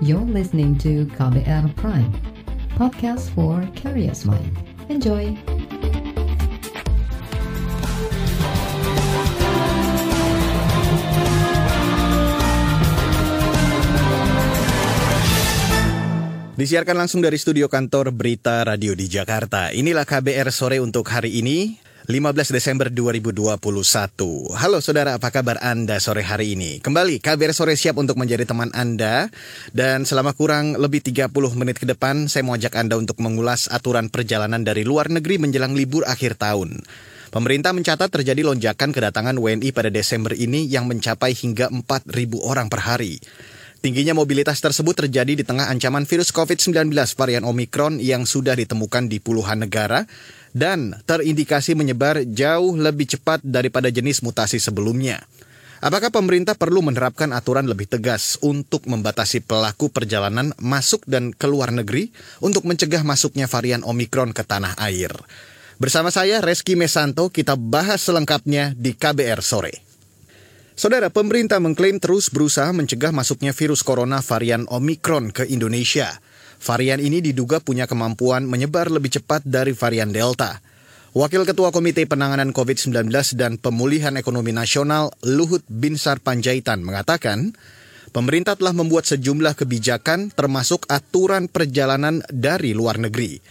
You're listening to KBR Prime, podcast for curious mind. Enjoy! Disiarkan langsung dari studio kantor Berita Radio di Jakarta. Inilah KBR sore untuk hari ini, 15 Desember 2021. Halo saudara, apa kabar Anda sore hari ini? Kembali, KBR sore siap untuk menjadi teman Anda. Dan selama kurang lebih 30 menit ke depan, saya mau ajak Anda untuk mengulas aturan perjalanan dari luar negeri menjelang libur akhir tahun. Pemerintah mencatat terjadi lonjakan kedatangan WNI pada Desember ini yang mencapai hingga 4.000 orang per hari. Tingginya mobilitas tersebut terjadi di tengah ancaman virus COVID-19 varian Omikron yang sudah ditemukan di puluhan negara dan terindikasi menyebar jauh lebih cepat daripada jenis mutasi sebelumnya. Apakah pemerintah perlu menerapkan aturan lebih tegas untuk membatasi pelaku perjalanan masuk dan keluar negeri untuk mencegah masuknya varian Omikron ke tanah air? Bersama saya Reski Mesanto, kita bahas selengkapnya di KBR sore. Saudara, pemerintah mengklaim terus berusaha mencegah masuknya virus corona varian Omikron ke Indonesia. Varian ini diduga punya kemampuan menyebar lebih cepat dari varian Delta. Wakil Ketua Komite Penanganan COVID-19 dan Pemulihan Ekonomi Nasional Luhut Binsar Panjaitan mengatakan, pemerintah telah membuat sejumlah kebijakan termasuk aturan perjalanan dari luar negeri.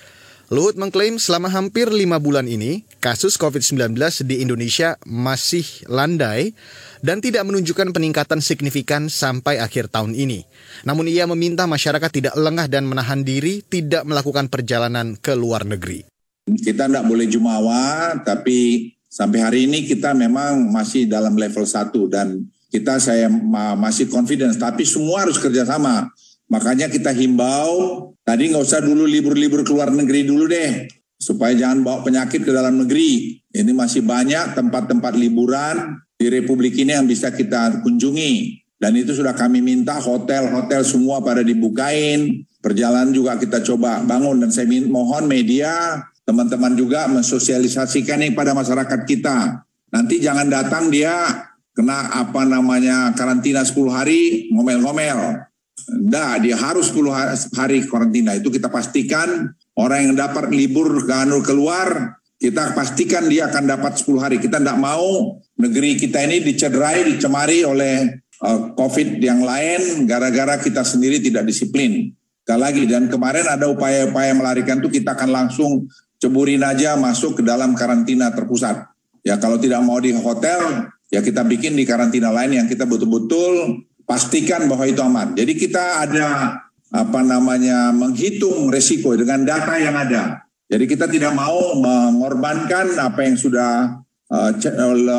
Luhut mengklaim selama hampir lima bulan ini, kasus COVID-19 di Indonesia masih landai dan tidak menunjukkan peningkatan signifikan sampai akhir tahun ini. Namun ia meminta masyarakat tidak lengah dan menahan diri tidak melakukan perjalanan ke luar negeri. Kita tidak boleh jumawa, tapi sampai hari ini kita memang masih dalam level 1 dan kita saya masih confidence, tapi semua harus kerjasama Makanya kita himbau, tadi nggak usah dulu libur-libur ke luar negeri dulu deh, supaya jangan bawa penyakit ke dalam negeri. Ini masih banyak tempat-tempat liburan di Republik ini yang bisa kita kunjungi. Dan itu sudah kami minta hotel-hotel semua pada dibukain. Perjalanan juga kita coba bangun dan saya mohon media, teman-teman juga mensosialisasikan ini pada masyarakat kita. Nanti jangan datang dia kena apa namanya karantina 10 hari ngomel-ngomel. Nah, dia harus 10 hari karantina. Itu kita pastikan orang yang dapat libur keluar, kita pastikan dia akan dapat 10 hari. Kita tidak mau negeri kita ini dicederai, dicemari oleh uh, COVID yang lain gara-gara kita sendiri tidak disiplin. Sekali lagi, dan kemarin ada upaya-upaya melarikan itu kita akan langsung ceburin aja masuk ke dalam karantina terpusat. Ya kalau tidak mau di hotel, ya kita bikin di karantina lain yang kita betul-betul pastikan bahwa itu aman. Jadi kita ada apa namanya menghitung resiko dengan data yang ada. Jadi kita tidak mau mengorbankan apa yang sudah uh,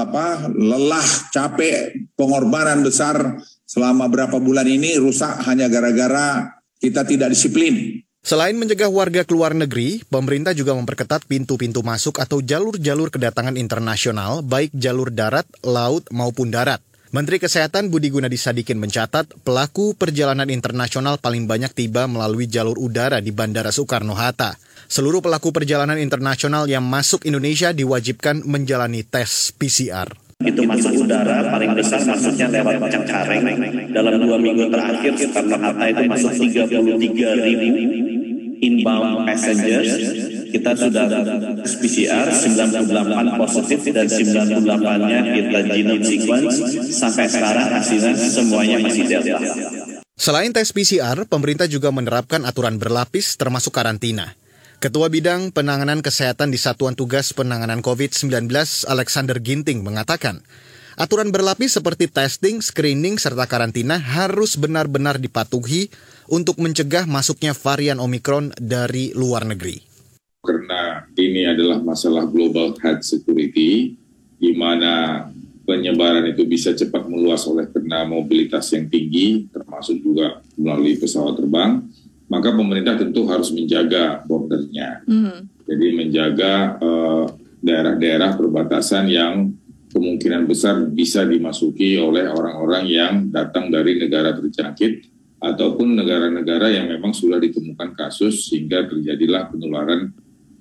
apa lelah, capek, pengorbanan besar selama berapa bulan ini rusak hanya gara-gara kita tidak disiplin. Selain mencegah warga keluar negeri, pemerintah juga memperketat pintu-pintu masuk atau jalur-jalur kedatangan internasional, baik jalur darat, laut, maupun darat. Menteri Kesehatan Budi Gunadi Sadikin mencatat pelaku perjalanan internasional paling banyak tiba melalui jalur udara di Bandara Soekarno-Hatta. Seluruh pelaku perjalanan internasional yang masuk Indonesia diwajibkan menjalani tes PCR. Itu masuk udara paling besar masuknya lewat Cengkareng. Dalam dua minggu terakhir Soekarno-Hatta itu masuk 33 ribu inbound passengers kita sudah PCR 98 positif dan 98-nya kita genome sequence sampai sekarang hasilnya semuanya masih delta. Selain tes PCR, pemerintah juga menerapkan aturan berlapis termasuk karantina. Ketua Bidang Penanganan Kesehatan di Satuan Tugas Penanganan COVID-19 Alexander Ginting mengatakan, aturan berlapis seperti testing, screening, serta karantina harus benar-benar dipatuhi untuk mencegah masuknya varian Omikron dari luar negeri karena ini adalah masalah global health security, di mana penyebaran itu bisa cepat meluas oleh karena mobilitas yang tinggi, termasuk juga melalui pesawat terbang, maka pemerintah tentu harus menjaga bordernya. Mm. Jadi menjaga daerah daerah-daerah perbatasan yang kemungkinan besar bisa dimasuki oleh orang-orang yang datang dari negara terjangkit ataupun negara-negara yang memang sudah ditemukan kasus sehingga terjadilah penularan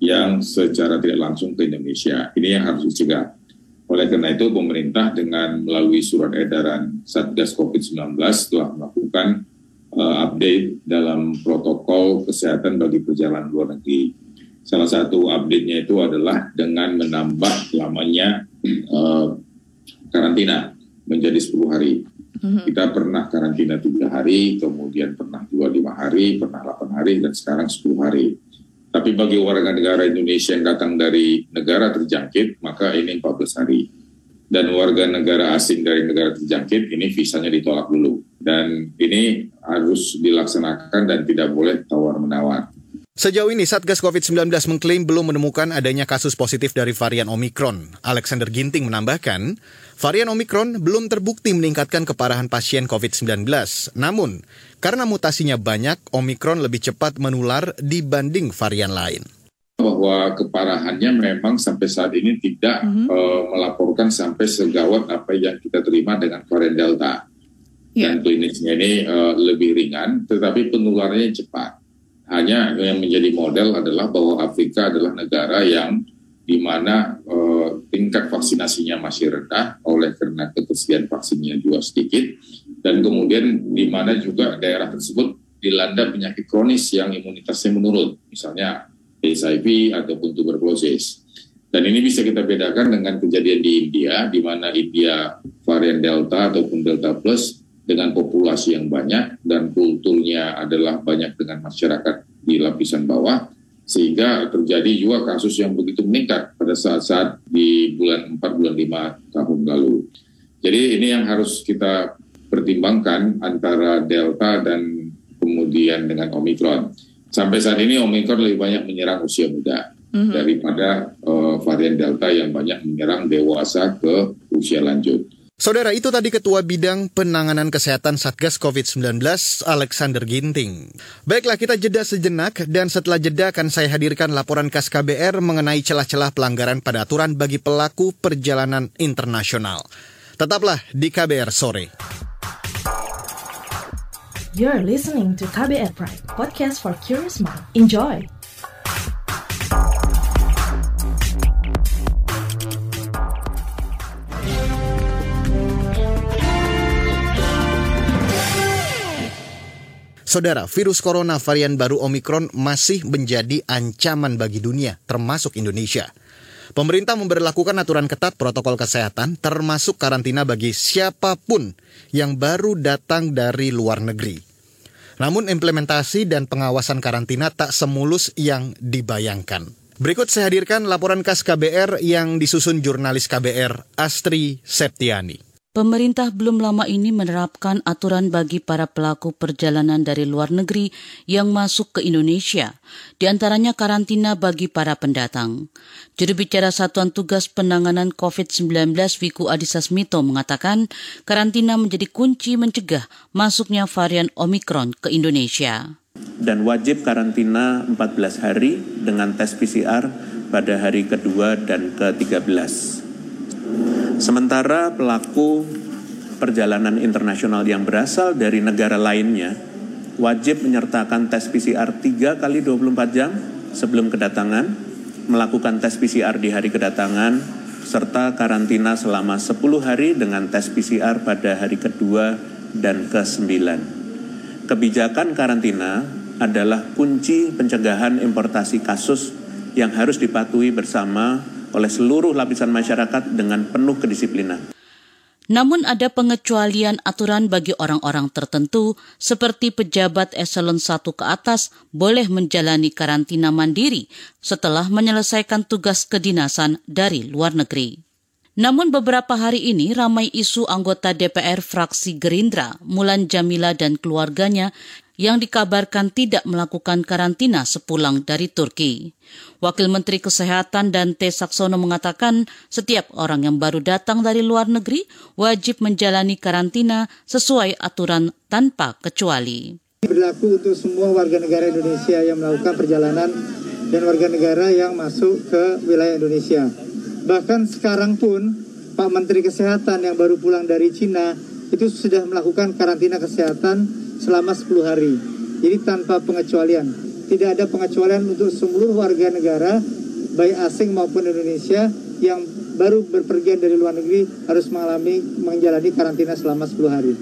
yang secara tidak langsung ke Indonesia. Ini yang harus dicegah. Oleh karena itu, pemerintah dengan melalui surat edaran Satgas COVID-19 telah melakukan uh, update dalam protokol kesehatan bagi perjalanan luar negeri. Salah satu update-nya itu adalah dengan menambah lamanya uh, karantina menjadi 10 hari. Mm-hmm. Kita pernah karantina tiga hari, kemudian pernah dua lima hari, pernah 8 hari, dan sekarang 10 hari. Tapi bagi warga negara Indonesia yang datang dari negara terjangkit, maka ini 14 hari. Dan warga negara asing dari negara terjangkit, ini visanya ditolak dulu. Dan ini harus dilaksanakan dan tidak boleh tawar-menawar. Sejauh ini Satgas COVID-19 mengklaim belum menemukan adanya kasus positif dari varian Omikron. Alexander Ginting menambahkan, varian Omikron belum terbukti meningkatkan keparahan pasien COVID-19. Namun, karena mutasinya banyak, Omikron lebih cepat menular dibanding varian lain bahwa keparahannya memang sampai saat ini tidak mm -hmm. uh, melaporkan sampai segawat apa yang kita terima dengan varian Delta. Yeah. Dan klinisnya ini uh, lebih ringan, tetapi penularannya cepat. Hanya yang menjadi model adalah bahwa Afrika adalah negara yang di mana uh, tingkat vaksinasinya masih rendah oleh karena ketersediaan vaksinnya juga sedikit. Dan kemudian di mana juga daerah tersebut dilanda penyakit kronis yang imunitasnya menurun misalnya HIV ataupun tuberkulosis. Dan ini bisa kita bedakan dengan kejadian di India di mana India varian Delta ataupun Delta Plus dengan populasi yang banyak dan kulturnya adalah banyak dengan masyarakat di lapisan bawah sehingga terjadi juga kasus yang begitu meningkat pada saat-saat di bulan 4 bulan 5 tahun lalu. Jadi ini yang harus kita pertimbangkan antara Delta dan kemudian dengan Omikron. Sampai saat ini Omikron lebih banyak menyerang usia muda mm-hmm. daripada uh, varian Delta yang banyak menyerang dewasa ke usia lanjut. Saudara, itu tadi Ketua Bidang Penanganan Kesehatan Satgas COVID-19, Alexander Ginting. Baiklah, kita jeda sejenak dan setelah jeda akan saya hadirkan laporan khas KBR mengenai celah-celah pelanggaran pada aturan bagi pelaku perjalanan internasional. Tetaplah di KBR Sore. You're listening to KBR Pride, podcast for curious mind. Enjoy! Saudara, virus corona varian baru Omikron masih menjadi ancaman bagi dunia, termasuk Indonesia. Pemerintah memperlakukan aturan ketat protokol kesehatan, termasuk karantina bagi siapa pun yang baru datang dari luar negeri. Namun implementasi dan pengawasan karantina tak semulus yang dibayangkan. Berikut saya hadirkan laporan khas KBR yang disusun jurnalis KBR Astri Septiani. Pemerintah belum lama ini menerapkan aturan bagi para pelaku perjalanan dari luar negeri yang masuk ke Indonesia, di antaranya karantina bagi para pendatang. Juru bicara Satuan Tugas Penanganan COVID-19 Wiku Adhisa Smito mengatakan karantina menjadi kunci mencegah masuknya varian Omikron ke Indonesia. Dan wajib karantina 14 hari dengan tes PCR pada hari kedua dan ke-13. Sementara pelaku perjalanan internasional yang berasal dari negara lainnya wajib menyertakan tes PCR 3 kali 24 jam sebelum kedatangan, melakukan tes PCR di hari kedatangan, serta karantina selama 10 hari dengan tes PCR pada hari kedua dan ke-9. Kebijakan karantina adalah kunci pencegahan importasi kasus yang harus dipatuhi bersama oleh seluruh lapisan masyarakat dengan penuh kedisiplinan. Namun ada pengecualian aturan bagi orang-orang tertentu seperti pejabat eselon 1 ke atas boleh menjalani karantina mandiri setelah menyelesaikan tugas kedinasan dari luar negeri. Namun beberapa hari ini ramai isu anggota DPR fraksi Gerindra, Mulan Jamila dan keluarganya yang dikabarkan tidak melakukan karantina sepulang dari Turki. Wakil Menteri Kesehatan Dante Saksono mengatakan setiap orang yang baru datang dari luar negeri wajib menjalani karantina sesuai aturan tanpa kecuali. Berlaku untuk semua warga negara Indonesia yang melakukan perjalanan dan warga negara yang masuk ke wilayah Indonesia. Bahkan sekarang pun Pak Menteri Kesehatan yang baru pulang dari Cina itu sudah melakukan karantina kesehatan selama 10 hari. Jadi tanpa pengecualian. Tidak ada pengecualian untuk seluruh warga negara, baik asing maupun Indonesia, yang baru berpergian dari luar negeri harus mengalami menjalani karantina selama 10 hari.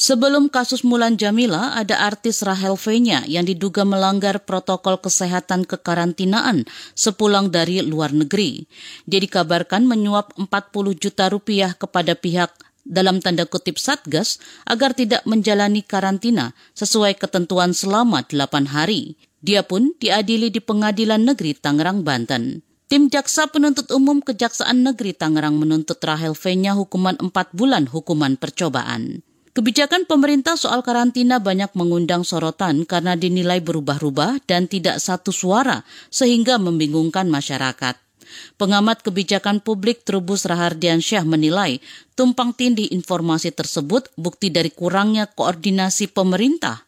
Sebelum kasus Mulan Jamila, ada artis Rahel Fenya yang diduga melanggar protokol kesehatan kekarantinaan sepulang dari luar negeri. Dia dikabarkan menyuap 40 juta rupiah kepada pihak dalam tanda kutip Satgas agar tidak menjalani karantina sesuai ketentuan selama 8 hari. Dia pun diadili di Pengadilan Negeri Tangerang, Banten. Tim Jaksa Penuntut Umum Kejaksaan Negeri Tangerang menuntut Rahel Fenya hukuman 4 bulan hukuman percobaan. Kebijakan pemerintah soal karantina banyak mengundang sorotan karena dinilai berubah-ubah dan tidak satu suara sehingga membingungkan masyarakat. Pengamat kebijakan publik Trubus Rahardiansyah menilai tumpang tindih informasi tersebut bukti dari kurangnya koordinasi pemerintah.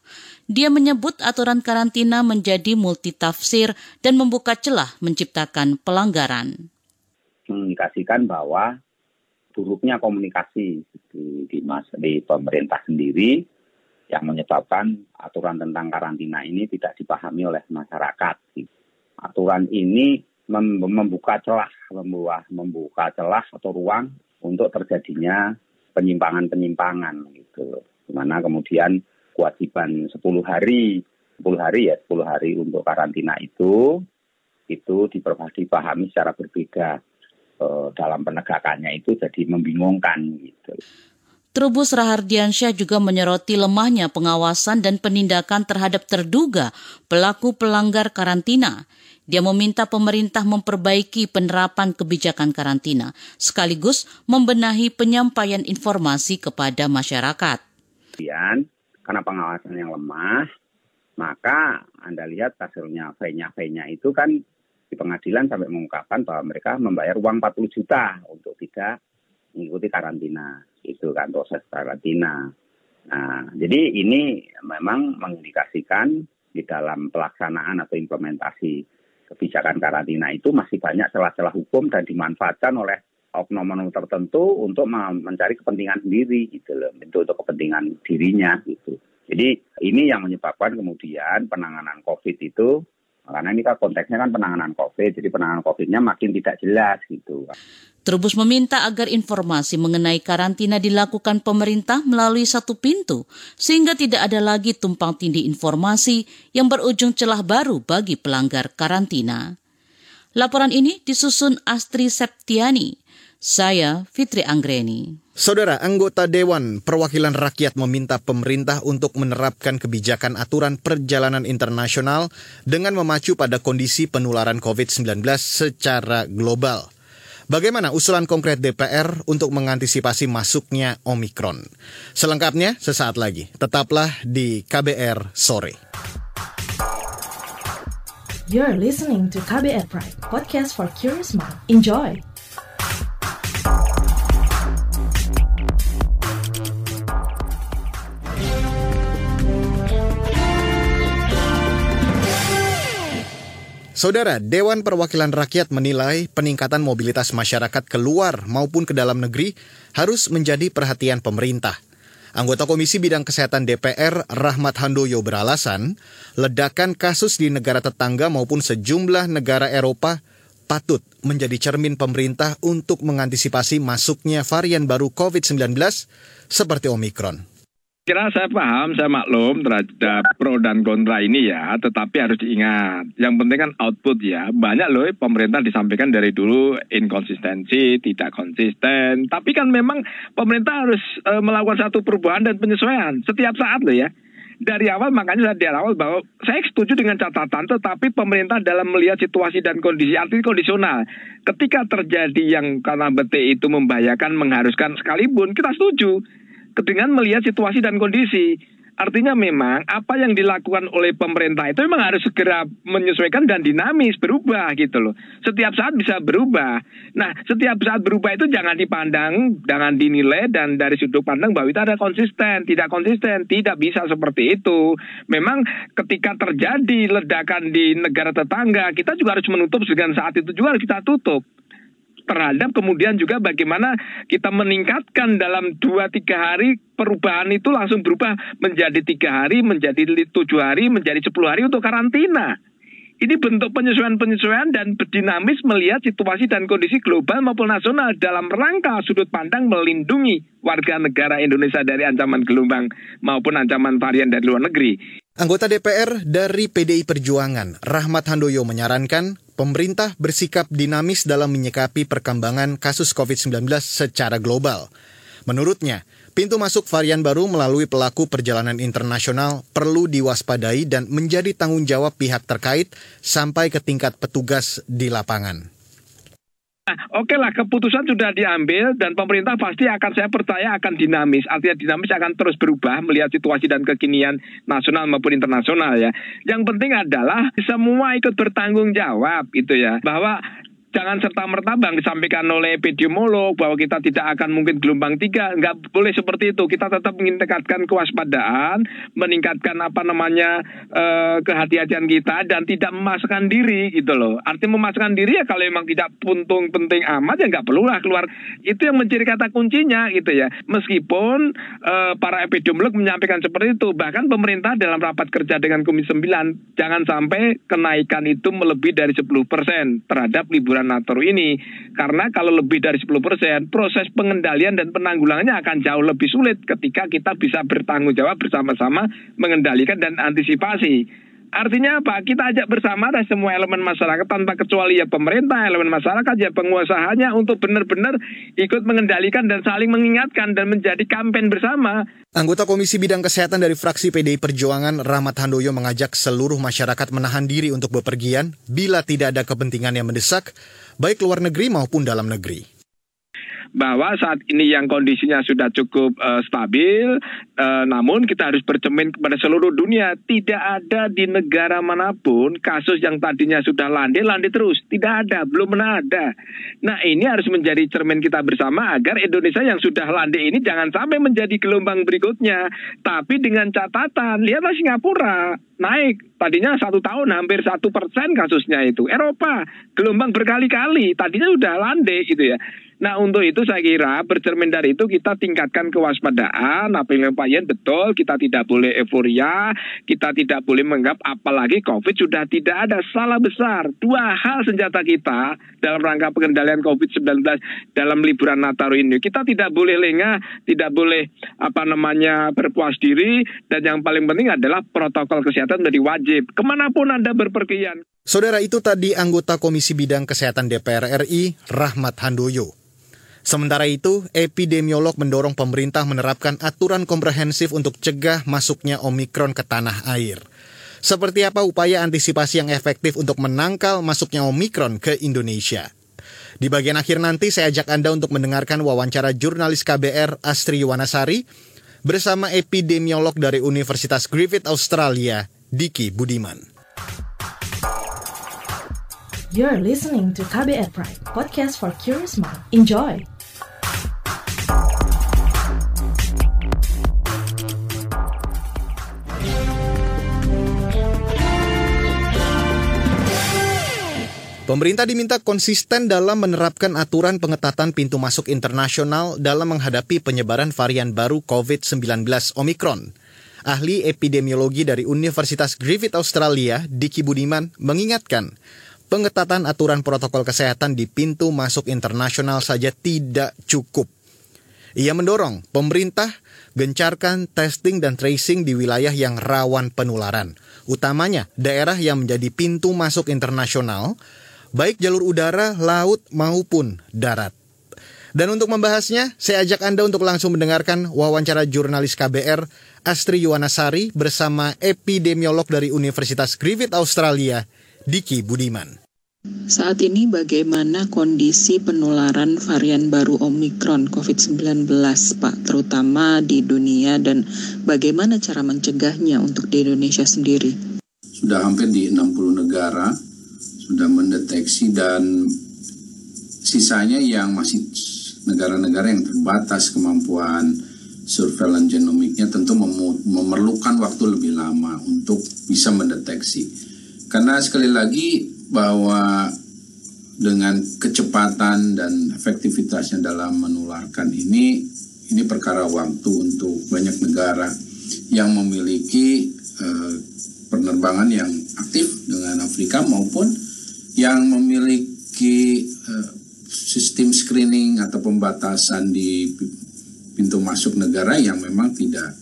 Dia menyebut aturan karantina menjadi multitafsir dan membuka celah menciptakan pelanggaran. Mengindikasikan bahwa buruknya komunikasi di, di, mas, di pemerintah sendiri yang menyebabkan aturan tentang karantina ini tidak dipahami oleh masyarakat. Aturan ini membuka celah, membuka, celah atau ruang untuk terjadinya penyimpangan-penyimpangan gitu. Di mana kemudian kewajiban 10 hari, 10 hari ya, 10 hari untuk karantina itu itu dipahami secara berbeda Eh, dalam penegakannya itu jadi membingungkan gitu. Trubus Rahardiansyah juga menyoroti lemahnya pengawasan dan penindakan terhadap terduga pelaku pelanggar karantina. Dia meminta pemerintah memperbaiki penerapan kebijakan karantina, sekaligus membenahi penyampaian informasi kepada masyarakat. Kemudian, karena pengawasan yang lemah, maka Anda lihat hasilnya V-nya itu kan di pengadilan sampai mengungkapkan bahwa mereka membayar uang 40 juta untuk tidak mengikuti karantina. Itu kan proses karantina. Nah, jadi ini memang mengindikasikan di dalam pelaksanaan atau implementasi kebijakan karantina itu masih banyak celah-celah hukum dan dimanfaatkan oleh oknum-oknum tertentu untuk mencari kepentingan sendiri gitu loh, itu untuk kepentingan dirinya gitu. Jadi ini yang menyebabkan kemudian penanganan COVID itu karena ini kan konteksnya kan penanganan COVID, jadi penanganan COVID-nya makin tidak jelas gitu. Trubus meminta agar informasi mengenai karantina dilakukan pemerintah melalui satu pintu, sehingga tidak ada lagi tumpang tindih informasi yang berujung celah baru bagi pelanggar karantina. Laporan ini disusun Astri Septiani. Saya Fitri Anggreni. Saudara, anggota Dewan Perwakilan Rakyat meminta pemerintah untuk menerapkan kebijakan aturan perjalanan internasional dengan memacu pada kondisi penularan COVID-19 secara global. Bagaimana usulan konkret DPR untuk mengantisipasi masuknya Omikron? Selengkapnya sesaat lagi. Tetaplah di KBR sore. You're listening to KBR Pride, podcast for curious mind. Enjoy. Saudara, Dewan Perwakilan Rakyat menilai peningkatan mobilitas masyarakat keluar maupun ke dalam negeri harus menjadi perhatian pemerintah. Anggota Komisi Bidang Kesehatan DPR, Rahmat Handoyo beralasan, ledakan kasus di negara tetangga maupun sejumlah negara Eropa patut menjadi cermin pemerintah untuk mengantisipasi masuknya varian baru COVID-19 seperti Omikron kira saya paham, saya maklum terhadap pro dan kontra ini ya, tetapi harus diingat, yang penting kan output ya. Banyak loh pemerintah disampaikan dari dulu inkonsistensi, tidak konsisten, tapi kan memang pemerintah harus e, melakukan satu perubahan dan penyesuaian setiap saat loh ya. Dari awal makanya saya di awal bahwa saya setuju dengan catatan, tetapi pemerintah dalam melihat situasi dan kondisi arti kondisional. Ketika terjadi yang karena BT itu membahayakan, mengharuskan sekalipun, kita setuju dengan melihat situasi dan kondisi. Artinya memang apa yang dilakukan oleh pemerintah itu memang harus segera menyesuaikan dan dinamis berubah gitu loh. Setiap saat bisa berubah. Nah, setiap saat berubah itu jangan dipandang, jangan dinilai dan dari sudut pandang bahwa itu ada konsisten, tidak konsisten, tidak bisa seperti itu. Memang ketika terjadi ledakan di negara tetangga, kita juga harus menutup dengan saat itu juga harus kita tutup terhadap kemudian juga bagaimana kita meningkatkan dalam dua tiga hari perubahan itu langsung berubah menjadi tiga hari, menjadi tujuh hari, menjadi sepuluh hari untuk karantina. Ini bentuk penyesuaian-penyesuaian dan berdinamis melihat situasi dan kondisi global maupun nasional dalam rangka sudut pandang melindungi warga negara Indonesia dari ancaman gelombang maupun ancaman varian dari luar negeri. Anggota DPR dari PDI Perjuangan, Rahmat Handoyo menyarankan pemerintah bersikap dinamis dalam menyikapi perkembangan kasus COVID-19 secara global. Menurutnya, Pintu masuk varian baru melalui pelaku perjalanan internasional perlu diwaspadai dan menjadi tanggung jawab pihak terkait sampai ke tingkat petugas di lapangan. Nah, Oke okay lah, keputusan sudah diambil dan pemerintah pasti akan saya percaya akan dinamis. Artinya dinamis akan terus berubah melihat situasi dan kekinian nasional maupun internasional ya. Yang penting adalah semua ikut bertanggung jawab itu ya. Bahwa jangan serta merta bang disampaikan oleh epidemiolog bahwa kita tidak akan mungkin gelombang tiga. Nggak boleh seperti itu. Kita tetap meningkatkan kewaspadaan meningkatkan apa namanya eh, kehati-hatian kita dan tidak memasukkan diri gitu loh. Artinya memasukkan diri ya kalau memang tidak puntung penting amat ya nggak perlulah keluar. Itu yang menjadi kata kuncinya gitu ya. Meskipun eh, para epidemiolog menyampaikan seperti itu bahkan pemerintah dalam rapat kerja dengan Komisi 9 jangan sampai kenaikan itu melebihi dari 10% terhadap liburan Nataru ini. Karena kalau lebih dari 10%, proses pengendalian dan penanggulangannya akan jauh lebih sulit ketika kita bisa bertanggung jawab bersama-sama mengendalikan dan antisipasi. Artinya apa? Kita ajak bersama dan semua elemen masyarakat tanpa kecuali ya pemerintah, elemen masyarakat ya penguasanya untuk benar-benar ikut mengendalikan dan saling mengingatkan dan menjadi kampanye bersama. Anggota Komisi Bidang Kesehatan dari fraksi PDI Perjuangan Rahmat Handoyo mengajak seluruh masyarakat menahan diri untuk bepergian bila tidak ada kepentingan yang mendesak, baik luar negeri maupun dalam negeri bahwa saat ini yang kondisinya sudah cukup uh, stabil, uh, namun kita harus bercermin kepada seluruh dunia. Tidak ada di negara mana pun kasus yang tadinya sudah landai, landai terus. Tidak ada, belum pernah ada. Nah ini harus menjadi cermin kita bersama agar Indonesia yang sudah landai ini jangan sampai menjadi gelombang berikutnya. Tapi dengan catatan, lihatlah Singapura naik tadinya satu tahun hampir satu persen kasusnya itu Eropa gelombang berkali-kali tadinya sudah landai gitu ya Nah untuk itu saya kira bercermin dari itu kita tingkatkan kewaspadaan. Apa yang Pak Yen betul kita tidak boleh euforia, kita tidak boleh menganggap apalagi COVID sudah tidak ada salah besar. Dua hal senjata kita dalam rangka pengendalian COVID-19 dalam liburan Natal ini. Kita tidak boleh lengah, tidak boleh apa namanya berpuas diri dan yang paling penting adalah protokol kesehatan menjadi wajib. Ke mana pun Anda berpergian. Saudara itu tadi anggota Komisi Bidang Kesehatan DPR RI, Rahmat Handoyo. Sementara itu, epidemiolog mendorong pemerintah menerapkan aturan komprehensif untuk cegah masuknya Omikron ke tanah air. Seperti apa upaya antisipasi yang efektif untuk menangkal masuknya Omikron ke Indonesia? Di bagian akhir nanti saya ajak Anda untuk mendengarkan wawancara jurnalis KBR Astri Yuwanasari bersama epidemiolog dari Universitas Griffith Australia, Diki Budiman. You're listening to KBR Pride, podcast for curious mind. Enjoy! Pemerintah diminta konsisten dalam menerapkan aturan pengetatan pintu masuk internasional dalam menghadapi penyebaran varian baru COVID-19 Omicron. Ahli epidemiologi dari Universitas Griffith Australia, Diki Budiman, mengingatkan pengetatan aturan protokol kesehatan di pintu masuk internasional saja tidak cukup. Ia mendorong pemerintah gencarkan testing dan tracing di wilayah yang rawan penularan, utamanya daerah yang menjadi pintu masuk internasional baik jalur udara, laut maupun darat. Dan untuk membahasnya, saya ajak Anda untuk langsung mendengarkan wawancara jurnalis KBR Astri Yuwanasari bersama epidemiolog dari Universitas Griffith Australia, Diki Budiman. Saat ini bagaimana kondisi penularan varian baru Omikron COVID-19 Pak, terutama di dunia dan bagaimana cara mencegahnya untuk di Indonesia sendiri? Sudah hampir di 60 negara sudah mendeteksi dan sisanya yang masih negara-negara yang terbatas kemampuan surveillance genomiknya tentu memerlukan waktu lebih lama untuk bisa mendeteksi. Karena sekali lagi bahwa dengan kecepatan dan efektivitasnya dalam menularkan ini ini perkara waktu untuk banyak negara yang memiliki eh, penerbangan yang aktif dengan Afrika maupun yang memiliki uh, sistem screening atau pembatasan di pintu masuk negara yang memang tidak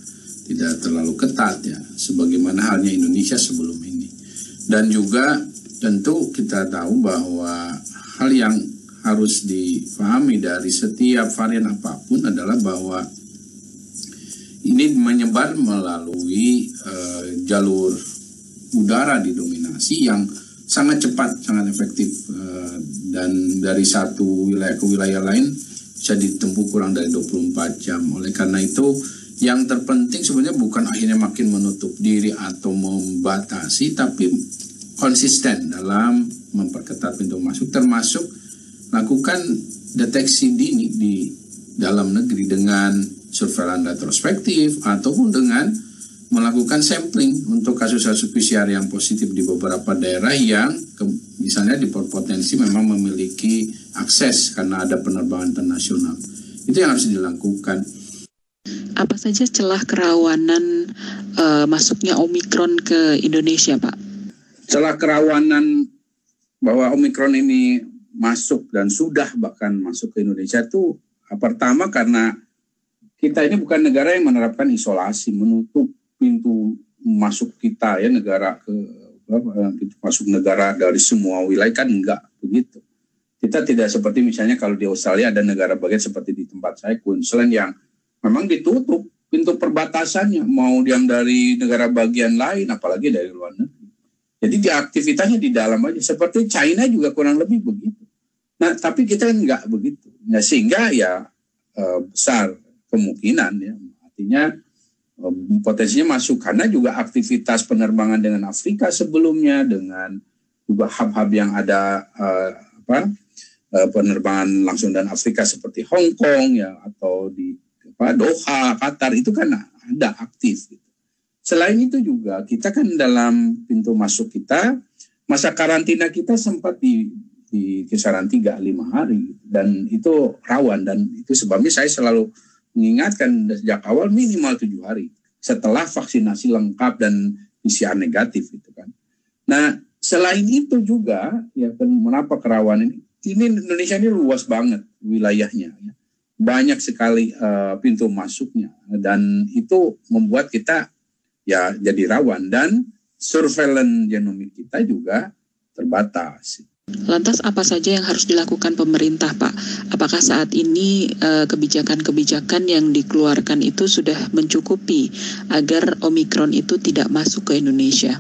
tidak terlalu ketat ya sebagaimana halnya Indonesia sebelum ini. Dan juga tentu kita tahu bahwa hal yang harus difahami dari setiap varian apa pun adalah bahwa ini menyebar melalui uh, jalur udara didominasi yang sangat cepat, sangat efektif uh, dan dari satu wilayah ke wilayah lain bisa ditempuh kurang dari 24 jam. Oleh karena itu yang terpenting sebenarnya bukan akhirnya makin menutup diri atau membatasi tapi konsisten dalam memperketat pintu masuk termasuk lakukan deteksi dini di dalam negeri dengan surveillance retrospektif ataupun dengan melakukan sampling untuk kasus-kasus PCR yang positif di beberapa daerah yang ke, misalnya potensi memang memiliki akses karena ada penerbangan internasional. Itu yang harus dilakukan. Apa saja celah kerawanan uh, masuknya Omikron ke Indonesia, Pak? Celah kerawanan bahwa Omikron ini masuk dan sudah bahkan masuk ke Indonesia itu pertama karena kita ini bukan negara yang menerapkan isolasi, menutup pintu masuk kita ya negara ke pintu masuk negara dari semua wilayah kan enggak begitu. Kita tidak seperti misalnya kalau di Australia ada negara bagian seperti di tempat saya Queensland yang memang ditutup pintu perbatasannya mau yang dari negara bagian lain apalagi dari luar negeri. Jadi di aktivitasnya di dalam aja seperti China juga kurang lebih begitu. Nah tapi kita kan enggak begitu. Nah sehingga ya eh, besar kemungkinan ya artinya potensinya masuk karena juga aktivitas penerbangan dengan Afrika sebelumnya dengan juga hub-hub yang ada uh, apa uh, penerbangan langsung dan Afrika seperti Hong Kong ya atau di apa Doha Qatar itu kan ada aktif gitu. Selain itu juga kita kan dalam pintu masuk kita masa karantina kita sempat di di kisaran 3 5 hari dan itu rawan dan itu sebabnya saya selalu mengingatkan sejak awal minimal tujuh hari setelah vaksinasi lengkap dan PCR negatif itu kan. Nah selain itu juga ya mengapa kerawanan ini ini Indonesia ini luas banget wilayahnya ya. banyak sekali uh, pintu masuknya dan itu membuat kita ya jadi rawan dan surveillance genomik kita juga terbatas. Lantas apa saja yang harus dilakukan pemerintah, Pak? Apakah saat ini eh, kebijakan-kebijakan yang dikeluarkan itu sudah mencukupi agar Omikron itu tidak masuk ke Indonesia?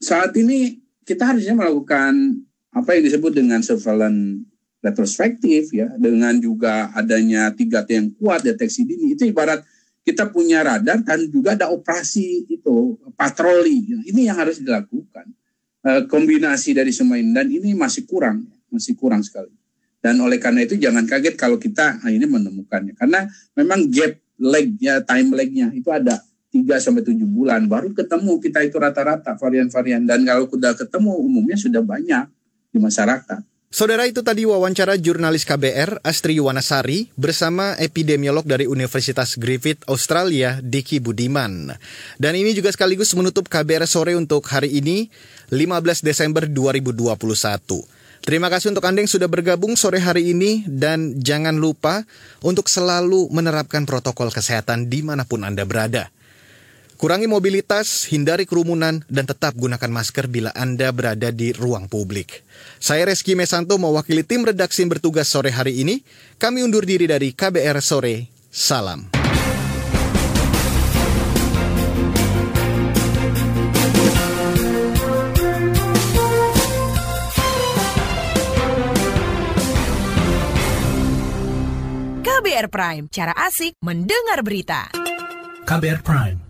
Saat ini kita harusnya melakukan apa yang disebut dengan surveillance retrospektif ya, dengan juga adanya tiga t yang kuat deteksi dini. Itu ibarat kita punya radar dan juga ada operasi itu patroli. Ini yang harus dilakukan kombinasi dari semua ini dan ini masih kurang, masih kurang sekali. Dan oleh karena itu jangan kaget kalau kita ini menemukannya karena memang gap legnya, time legnya itu ada 3 sampai 7 bulan baru ketemu kita itu rata-rata varian-varian dan kalau sudah ketemu umumnya sudah banyak di masyarakat. Saudara itu tadi wawancara jurnalis KBR Astri Yuwanasari bersama epidemiolog dari Universitas Griffith Australia Diki Budiman. Dan ini juga sekaligus menutup KBR sore untuk hari ini 15 Desember 2021. Terima kasih untuk Anda yang sudah bergabung sore hari ini dan jangan lupa untuk selalu menerapkan protokol kesehatan di mana pun Anda berada. Kurangi mobilitas, hindari kerumunan, dan tetap gunakan masker bila Anda berada di ruang publik. Saya Reski Mesanto mewakili tim redaksi bertugas sore hari ini. Kami undur diri dari KBR Sore. Salam. KBR Prime, cara asik mendengar berita. KBR Prime